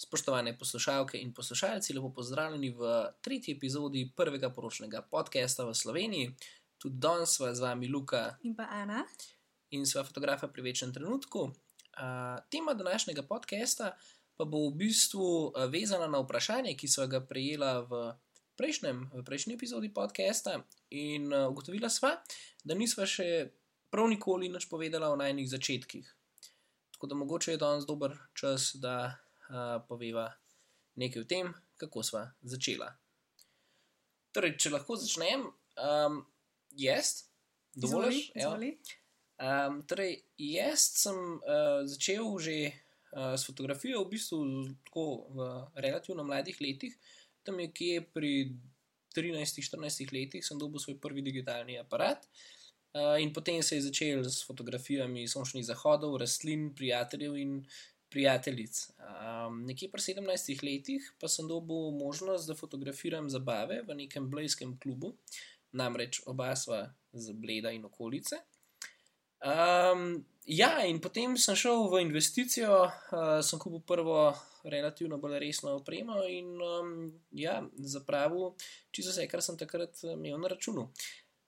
Spoštovane poslušalke in poslušalci, lepo pozdravljeni v tretji epizodi prvega poročnega podcasta v Sloveniji. Tudi danes sva z vami Luka In pa Ana. in sva fotografa pri večnem trenutku. Uh, tema današnjega podcasta pa bo v bistvu vezana na vprašanje, ki sva ga prejela v, prejšnjem, v prejšnji epizodi podcasta, in uh, ugotovila sva, da nisva še prav nikoli nič povedala o najnih začetkih. Tako da mogoče je danes dober čas, da poveva nekaj o tem, kako sva začela. Torej, če lahko začnem, um, jaz, dovolj. Izvoli. Um, torej, jaz sem uh, začel že uh, s fotografijo v bistvu tako v relativno mladih letih, tam je kje pri 13-14 letih sem dobil svoj prvi digitalni aparat. Uh, in potem se je začel s fotografijami sončnih zahodov, rastlin, prijateljev in prijateljic. Um, nekje pri 17 letih pa sem dobil možnost, da fotografiram zabave v nekem blejskem klubu, namreč oba sva z Bleda in okolice. Um, ja, in potem sem šel v investicijo, uh, sem kupil prvo relativno bolj resno opremo in um, ja, zapravil čisto vse, kar sem takrat imel na računu.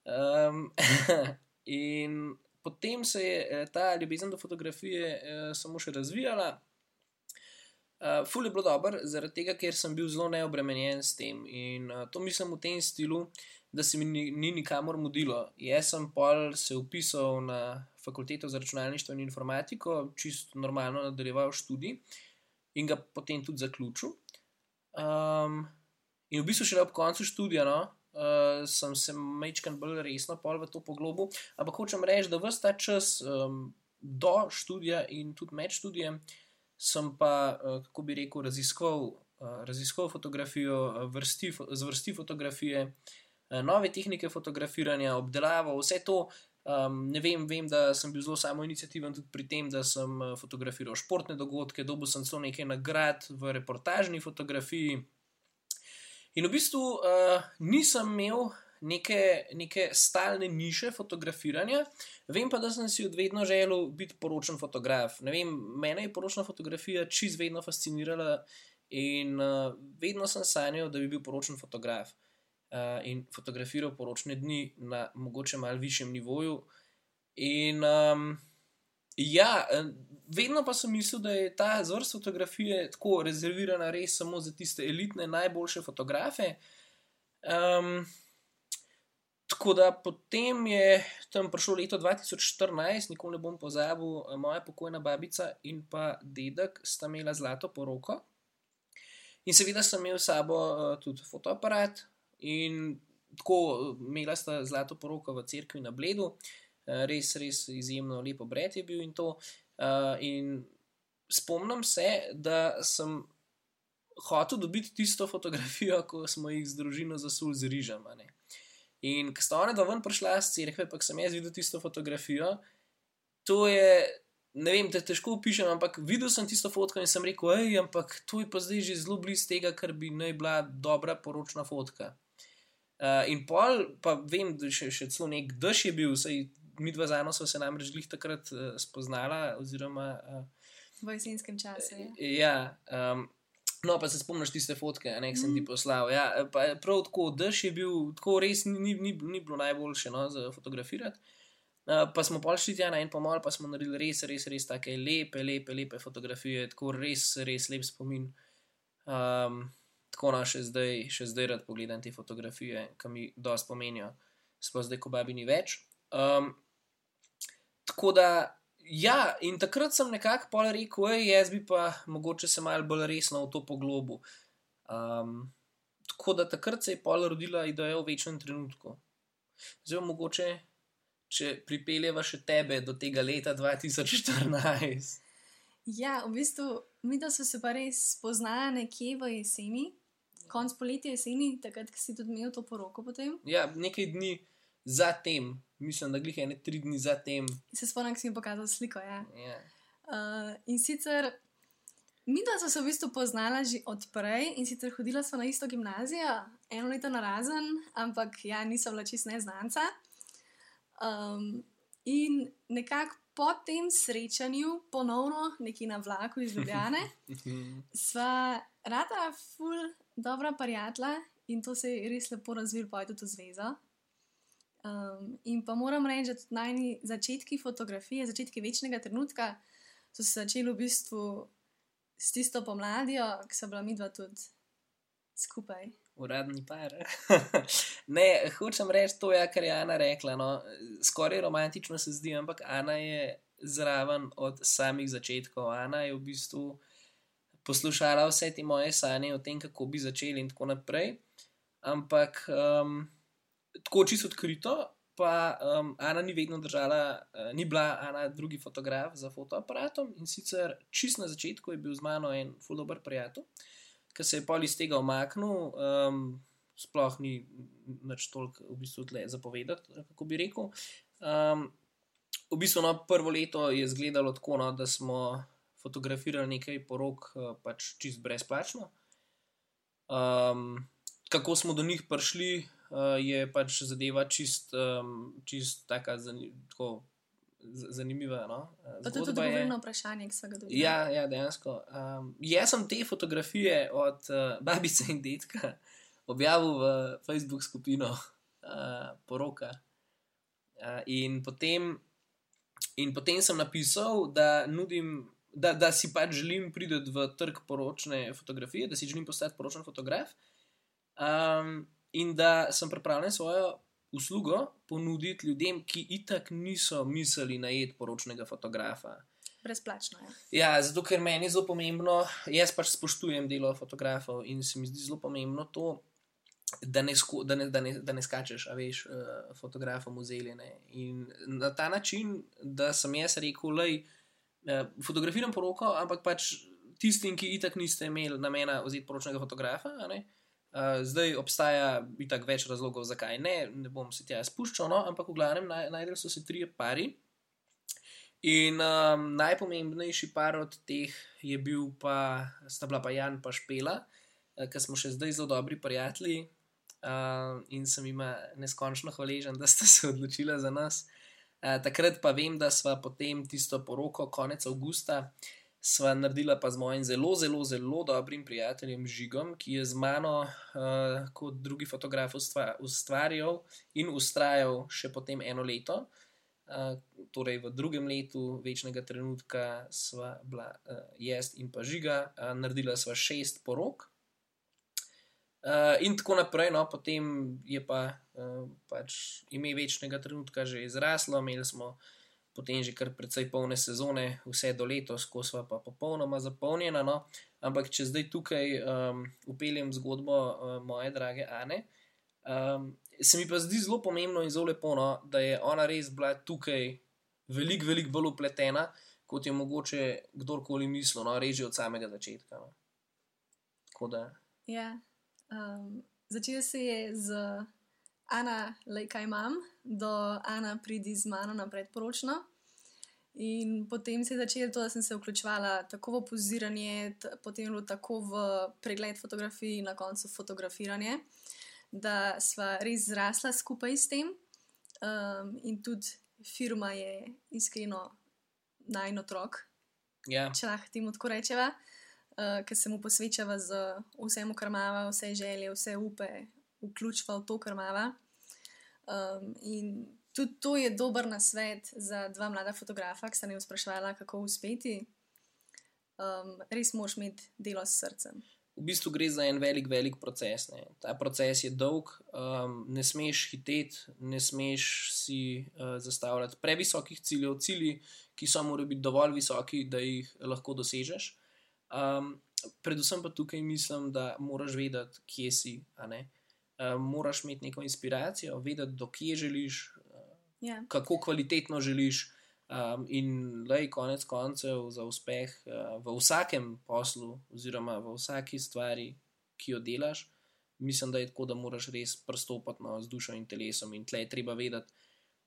Um, in potem se je eh, ta ljubezen do fotografije eh, samo še razvijala. Uh, ful je bilo dobro, zaradi tega, ker sem bil zelo neobremenjen s tem. In uh, to mislim v tem stilu, da se mi ni, ni nikamor mudilo. Jaz sem pol se upisal na fakulteto za računalništvo in informatiko, čisto normalno nadaljeval študij in ga potem tudi zaključil. Um, in v bistvu šele ob koncu študija, no, uh, sem se mečkan bolj resno pol v to poglobil. Ampak hočem reči, da vsta ta čas um, do študija in tudi med študijem sem pa, uh, kako bi rekel, raziskoval, uh, raziskoval fotografijo, vrsti, zvrsti fotografije, uh, nove tehnike fotografiranja, obdelavo, vse to. Um, ne vem, vem, da sem bil zelo samoinicijativen tudi pri tem, da sem fotografiral športne dogodke, dobil sem celo nekaj nagrad v reportažni fotografiji. In v bistvu uh, nisem imel neke, neke stalne niše fotografiranja, vem pa, da sem si od vedno želel biti poročen fotograf. Ne vem, mene je poročna fotografija čist vedno fascinirala in uh, vedno sem sanjal, da bi bil poročen fotograf uh, in fotografiral poročne dni na mogoče mal višjem nivoju. In um, ja, vedno pa sem mislil, da je ta zvrst fotografije tako rezervirana res samo za tiste elitne, najboljše fotografe. Um, tako da potem je tam prišlo leto 2014, nikoli ne bom pozabil, moja pokojna babica in pa dedek sta imela zlato poroko. In seveda sem imel s sabo uh, tudi fotoaparat in tako imela sta zlato poroko v cerkvi na Bledu, uh, res, res izjemno lepo bred je bil in to. Uh, in spomnim se, da sem hotel dobiti tisto fotografijo, ko smo jih z družino zasuli z rižem. In ko sta ona dva ven prišla z cerkve, pa sem jaz videl tisto fotografijo, to je, ne vem, te težko opišem, ampak videl sem tisto fotko in sem rekel, hej, ampak to je pa zdaj že zelo blizu tega, kar bi naj bila dobra poročna fotka. Uh, in pol, pa vem, da še, še celo nek dež je bil, saj mi dva zano so se namreč glih takrat uh, spoznala, oziroma. Uh, V jesenskem času. Ja. Ja, um, no, pa se spomniš tiste fotke, ne, ki sem ti poslal. Ja, prav tako, dež je bil, tako res ni, ni, ni, ni bilo najboljše no, za fotografirati. Uh, pa smo pol šli tja na en pomol, pa smo naredili res, res, res take lepe, lepe, lepe fotografije, tako res, res lep spomin. Um, tako no, še zdaj, še zdaj rad pogledam te fotografije, ki mi dosti pomenijo, sploh zdaj, ko babi ni več. Um, tako da, ja, in takrat sem nekako pol rekel, ej, jaz bi pa mogoče se malo bolj resno v to poglobil. Um, tako da takrat se je pol rodila ideja o večnem trenutku. Zdaj, mogoče, če pripeljeva še tebe do tega leta 2014. ja, v bistvu mi da so se pa res spoznali nekje v jeseni, konc poletja jeseni, takrat, ko si tudi imel to poroko potem. Ja, nekaj dni zatem, mislim, da glih ene tri dni zatem. Se spomnim, ko si mi pokazal sliko. Ja. Ja. Uh, in sicer mi dva smo se v bistvu poznala že odprej in sicer hodila smo na isto gimnazijo, eno leto na razen, ampak ja, nisem bila čist neznanca. Um, in nekako po tem srečanju, ponovno nekje na vlaku iz Ljubljane, sva rada ful dobra prijatelja in to se je res lepo razvilo, pa je tudi zvezo. Um, in pa moram reči, da tudi najni začetki fotografije, začetki večnega trenutka, so se začeli v bistvu s tisto pomladjo, ki so bila midva tudi skupaj. Uradni par. ne, hočem reči to, ja, kar je Ana rekla. No. Skoraj romantično se zdi, ampak Ana je zraven od samih začetkov. Ana je v bistvu poslušala vse te moje sanje o tem, kako bi začeli in tako naprej. Ampak um, tako čisto odkrito, pa um, Ana ni vedno držala, uh, ni bila Ana drugi fotograf za fotoaparatom in sicer čist na začetku je bil z mano en fulober prijatelj ki se je pol iz tega omaknil, um, sploh ni več toliko v bistvu zapovedati, kako bi rekel. Um, v bistvu no, prvo leto je izgledalo tako, no, da smo fotografirali nekaj porok, uh, pač čist brezplačno. Um, kako smo do njih prišli, uh, je pač zadeva čist, um, čist taka zanimiva zanimiva. No? To je tudi odgovorno vprašanje, ki smo ga dobili. Ja, ja, dejansko. Um, jaz sem te fotografije od uh, babice in detka objavil v Facebook skupino uh, Poroka. Uh, in, potem, in potem sem napisal, da, nudim, da, da si pač želim priti v trg poročne fotografije, da si želim postati poročen fotograf. Um, in da sem pripravljen svojo uslugo ponuditi ljudem, ki itak niso mislili najeti poročnega fotografa. Brezplačno je. Ja. ja, zato ker meni je zelo pomembno, jaz pač spoštujem delo fotografov in se mi zdi zelo pomembno to, da ne, sko, da ne, da ne, da ne skačeš, a veš, uh, fotografom v zeljene. In na ta način, da sem jaz rekel, da uh, eh, fotografiram poroko, ampak pač tistim, ki itak niste imeli namena vzeti poročnega fotografa, uh, Uh, zdaj obstaja tako več razlogov, zakaj ne, ne bom se tja spuščal, no, ampak v glavnem naj, najdel so se tri pari. In um, najpomembnejši par od teh je bil pa, sta bila pa Jan in Špela, uh, ki smo še zdaj zelo dobri prijatelji uh, in sem jim neskončno hvaležen, da ste se odločili za nas. Uh, takrat pa vem, da sva potem tisto poroko konec avgusta sva naredila pa z mojim zelo, zelo, zelo dobrim prijateljem Žigom, ki je z mano uh, kot drugi fotograf ustvarjal in ustrajal še potem eno leto. Uh, torej, v drugem letu večnega trenutka sva bila uh, jaz in pa žiga, uh, naredila sva šest porok. Uh, in tako naprej, no, potem je pa uh, pač ime večnega trenutka že izraslo, imeli smo uh, potem že kar precej polne sezone, vse do letos, ko smo pa popolnoma zapolnjena. No? Ampak če zdaj tukaj um, upeljem zgodbo uh, moje drage Ane, um, se mi pa zdi zelo pomembno in zelo lepo, no, da je ona res bila tukaj veliko, veliko bolj upletena, kot je mogoče kdorkoli mislil, no, reži od samega začetka. No. Ja, um, začel se je z. Ana, le kaj imam, do Ana pridi z mano na predporočno. In potem se je začelo to, da sem se vključevala tako v poziranje, potem bilo tako v pregled fotografij in na koncu fotografiranje, da sva res zrasla skupaj s tem. Um, in tudi firma je iskreno najno otrok, yeah. Ja. če lahko temu tako rečeva, uh, ker se mu posvečava z vsem, kar ima, vse želje, vse upe, vključila v to, kar ima. Um, in tudi to je dober nasvet za dva mlada fotografa, ki sta me sprašvala, kako uspeti. Um, res moš imeti delo s srcem. V bistvu gre za en velik, velik proces. Ne. Ta proces je dolg, um, ne smeš hiteti, ne smeš si uh, zastavljati previsokih ciljev, cilji, ki so morali biti dovolj visoki, da jih lahko dosežeš. Um, predvsem pa tukaj mislim, da moraš vedeti, kje si. Uh, moraš imeti neko inspiracijo, vedeti, dokje želiš, yeah. Ja. kako kvalitetno želiš. Um, in lej, konec koncev za uspeh uh, v vsakem poslu, oziroma v vsaki stvari, ki jo delaš, mislim, da je tako, da moraš res prstopati no, z dušo in telesom. In tle je treba vedeti,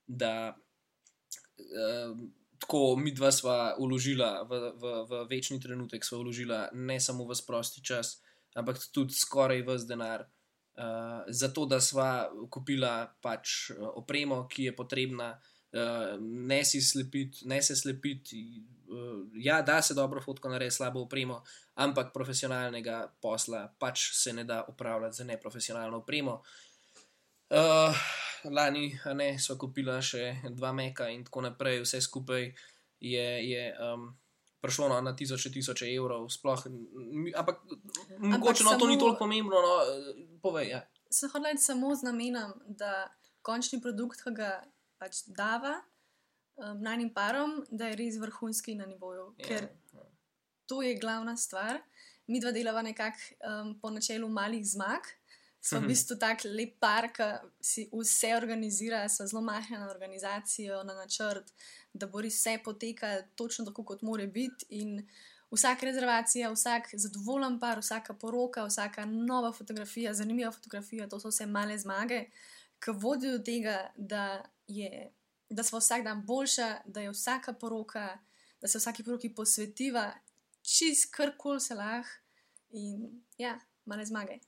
da uh, tako mi dva sva uložila v, v, v večni trenutek, sva uložila ne samo v sprosti čas, ampak tudi skoraj vse denar. Uh, zato, da sva kupila pač opremo, ki je potrebna, Uh, ne si slepiti, ne se slepiti. Uh, ja, da se dobro fotko naredi, slabo upremo, ampak profesionalnega posla pač se ne da upravljati za neprofesionalno upremo. Uh, lani ne, smo kupili še dva meka in tako naprej, vse skupaj je. je um, prišlo no, na tisoče, tisoče evrov, sploh. Ampak, ampak mogoče no, samo, to ni toliko pomembno, no, povej. Ja. Sem hodil samo z namenom, da končni produkt, ki ga pač dava um, najnim parom, da je res vrhunski na nivoju. Ja, ker ja. to je glavna stvar. Mi dva delava nekako um, po načelu malih zmag. Smo v bistvu tako lep par, ki si vse organizira, so zelo mahne na organizacijo, na načrt, da bo res vse potekalo točno tako, kot mora biti. In vsaka rezervacija, vsak zadovoljen par, vsaka poroka, vsaka nova fotografija, zanimiva fotografija, to so vse male zmage, ki vodijo do tega, da, je, da smo vsak dan boljša, da je vsaka poroka, da se vsaki poroki posvetiva, čist karkoli se lahko in ja, male zmage.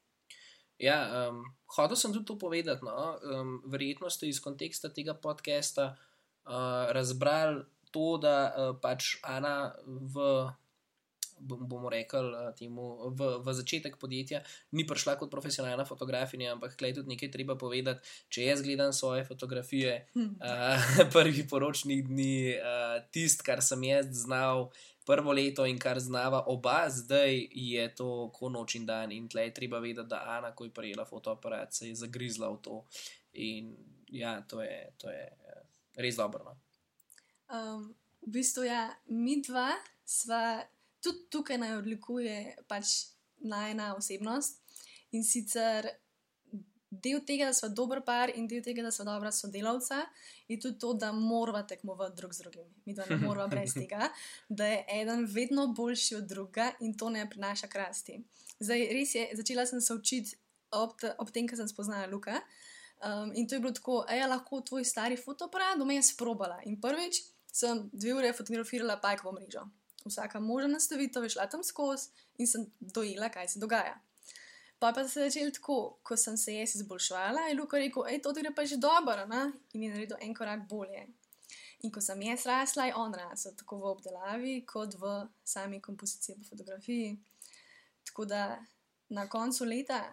Ja, um, hodil sem tudi to povedati. No? Um, verjetno ste iz konteksta tega podcasta uh, razbrali to, da uh, pač Ana v. Bomo rekli, temu, v, v začetek podjetja ni prišla kot profesionalna fotografinja, ampak tukaj tudi nekaj treba povedati. Če jaz gledam svoje fotografije, uh, prvi poročni dni, uh, tisto, kar sem jaz znal prvo leto in kar znava oba, zdaj je to ko noč in dan. In tukaj je treba vedeti, da Ana, ko je prijela fotoaparat, se je zagrizla v to. In ja, to je. To je res dobro. No? Um, v bistvu, ja, mi dva sva tudi tukaj naj odlikuje pač najna osebnost in sicer. Del tega, da smo dober par in del tega, da smo dobra sodelavca, je tudi to, da moramo tekmovati drug z drugim. Mi dva ne moramo brez tega, da je eden vedno boljši od druga in to ne prinaša krasti. Zdaj, res je, začela sem se učiti ob, ob tem, ko sem spoznala Luka. Um, in to je bilo tako, da je lahko tvoj stari fotoaparat, doma je sprobala. In prvič sem dve ure fotografirala pajkovo mrežo. Vsaka možna nastavitev je šla tam skozi in sem dojela, kaj se dogaja. Pa pa se je začelo tako, ko sem se jaz izboljšvala, je Luka rekel, hej, to gre pa že dobro, na? in je naredil en korak bolje. In ko sem jaz rasla, je on rasel, tako v obdelavi, kot v sami kompoziciji po fotografiji. Tako da na koncu leta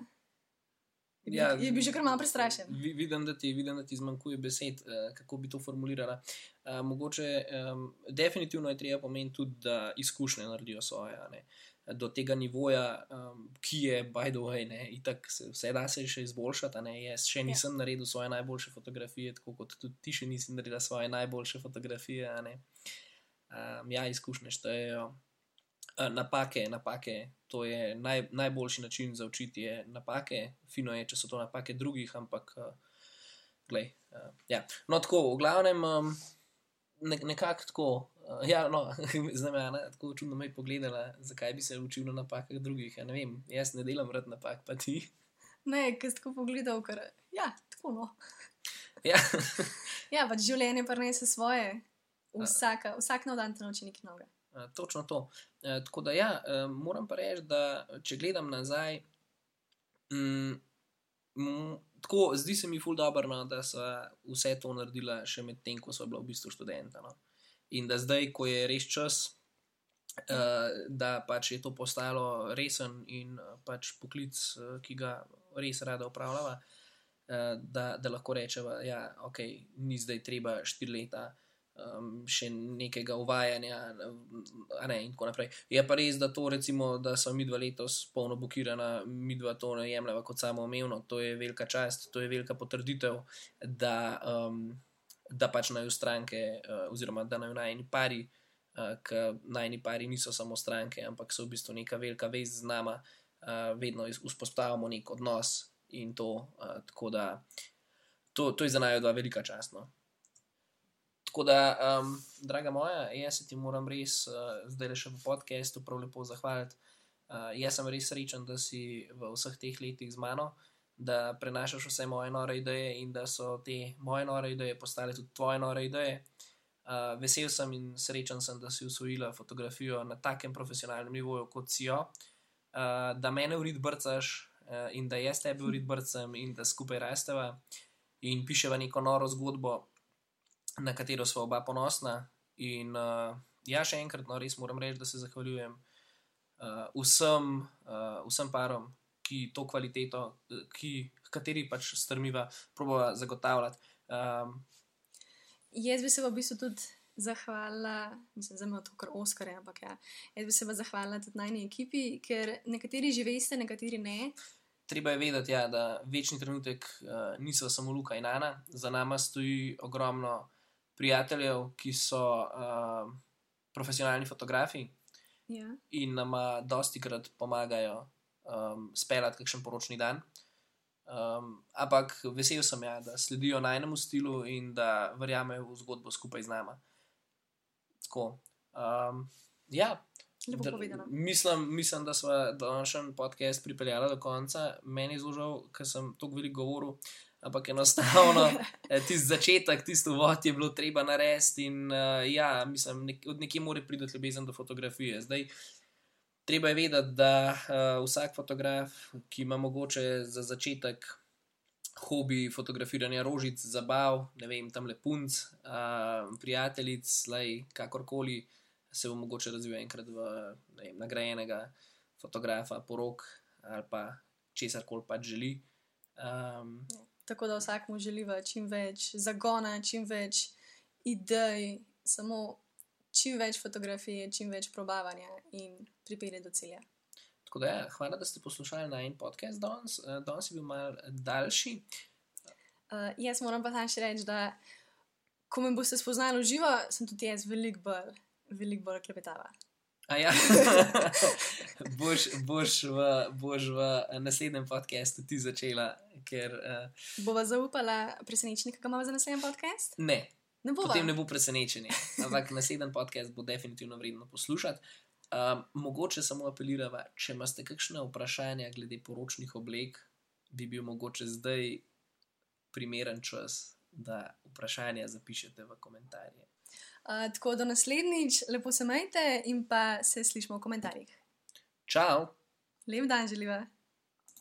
Ja, je bil že kar malo prestrašen. Vidim, da ti, vidim, da ti zmanjkuje besed, uh, kako bi to formulirala. Uh, mogoče, um, definitivno je treba pomeniti tudi, da izkušnje naredijo svoje. Do tega nivoja, um, ki je, by the way, ne, itak se, vse da se še izboljšati. Jaz še nisem ja. naredil svoje najboljše fotografije, tako kot tudi ti še nisi naredila svoje najboljše fotografije. Um, ja, izkušnje štejejo. Uh, napake, napake, to je naj, najboljši način za učiti napake, fino je, če so to napake drugih, ampak, uh, glej. Uh, ja. No, tako, v glavnem, um, ne, nekako tako. Uh, ja, no, zdaj me je tako čudno me pogledala, zakaj bi se učil na napakah drugih. Ja, ne vem, jaz ne delam vrt napak, pa ti. Ne, ker si tako pogledal, ker ja, tako no. ja, ja pač življenje prenese svoje, Vsaka, vsak nov dan te nauči nekaj novega. Uh, točno to. Uh, tako da, ja, uh, moram pa reči, da če gledam nazaj, mm, mm, tako zdi se mi ful dobro, no, da so vse to naredila še med tem, ko so bila v bistvu študenta. No. In da zdaj, ko je res čas, uh, da pač je to postalo resen in pač poklic, ki ga res rada upravljava, uh, da, da lahko rečeva, da ja, okay, ni zdaj treba štiri leta um, še nekega uvajanja, ne, in tako naprej. Je pa res, da to, recimo, da so mi dva letos polno blokirana, mi dva to ne jemljemo kot samo omejeno, to je velika čast, to je velika potrditev, da, um, da pač naj stranke, uh, oziroma da naj najni pari, uh, ker najni pari niso samo stranke, ampak so v bistvu neka velika vez z nama, uh, vedno vzpostavljamo nek odnos in to, uh, tako da. To, to je za naj dva velika čast. No? Tako da, um, draga moja, jaz se ti moram res uh, zdaj le še v podkastu prav lepo zahvaliti. Uh, jaz sem res srečen, da si v vseh teh letih z mano, da prenašaš vse moje nore ideje in da so te moje nore ideje postale tudi tvoje nore ideje. Uh, vesel sem in srečen sem, da si usvojila fotografijo na takem profesionalnem nivoju kot si jo, uh, da mene urid brcaš uh, in da jaz tebe urid brcam in da skupaj rasteva in piševa neko noro zgodbo na katero smo oba ponosna. In uh, ja, še enkrat, no, res moram reči, da se zahvaljujem uh, vsem, uh, vsem parom, ki to kvaliteto, ki, kateri pač strmiva, proba zagotavljati. Um, Jaz bi se v bistvu tudi zahvalila, mislim, da ima to kar Oskar, ampak ja, jaz bi se vam zahvalila tudi najni ekipi, ker nekateri že veste, nekateri ne. Treba je vedeti, ja, da večni trenutek uh, niso samo Luka in Ana, za nami stoji ogromno prijateljev, ki so uh, profesionalni fotografi Ja. in nama dosti krat pomagajo um, speljati kakšen poročni dan. Um, ampak vesel sem, ja, da sledijo najnemu stilu in da verjamejo v zgodbo skupaj z nami. Tako. Um, ja, Da-. Mislim, mislim, da smo današnji podcast pripeljali do konca. Meni je zelo žal, ker sem tako veliko govoril, ampak enostavno eh, tisti začetek, tisti uvod je bilo treba narediti. In uh, ja, mislim, nek, od nekje mora priti ljubezen do fotografije. Zdaj, treba je vedeti, da uh, vsak fotograf, ki ima mogoče za začetek hobi fotografiranja rožic, zabav, ne vem, tam le punc, uh, prijateljic, lej, kakorkoli se bo mogoče razvil enkrat v vem, nagrajenega fotografa, porok ali pa česar koli pač želi. Um, Tako da vsakmu želiva čim več zagona, čim več idej, samo čim več fotografije, čim več probavanja in pripelje do cilja. tako da, ja, hvala, da ste poslušali na en podcast danes. Eh, Danes je bil mal daljši. Uh, jaz moram pa tam še reči, da ko me boste spoznali živo, sem tudi jaz veliko bolj, veliko bolj klepetava. A ja, boš, boš, v, boš v naslednjem podkastu ti začela, ker uh, Bova zaupala presenečnika, ki imamo za naslednji podcast? ne, Ne bova. potem ne bo presenečenje. Ampak naslednji podcast bo definitivno vredno poslušati. Um, mogoče samo apelirava, če imate kakšne vprašanja glede poročnih oblek, bi bil mogoče zdaj primeren čas, da vprašanja zapišete v komentarje. Uh, tako da naslednjič lepo se majte in pa se slišmo v komentarjih. Čau! Lep dan želiva.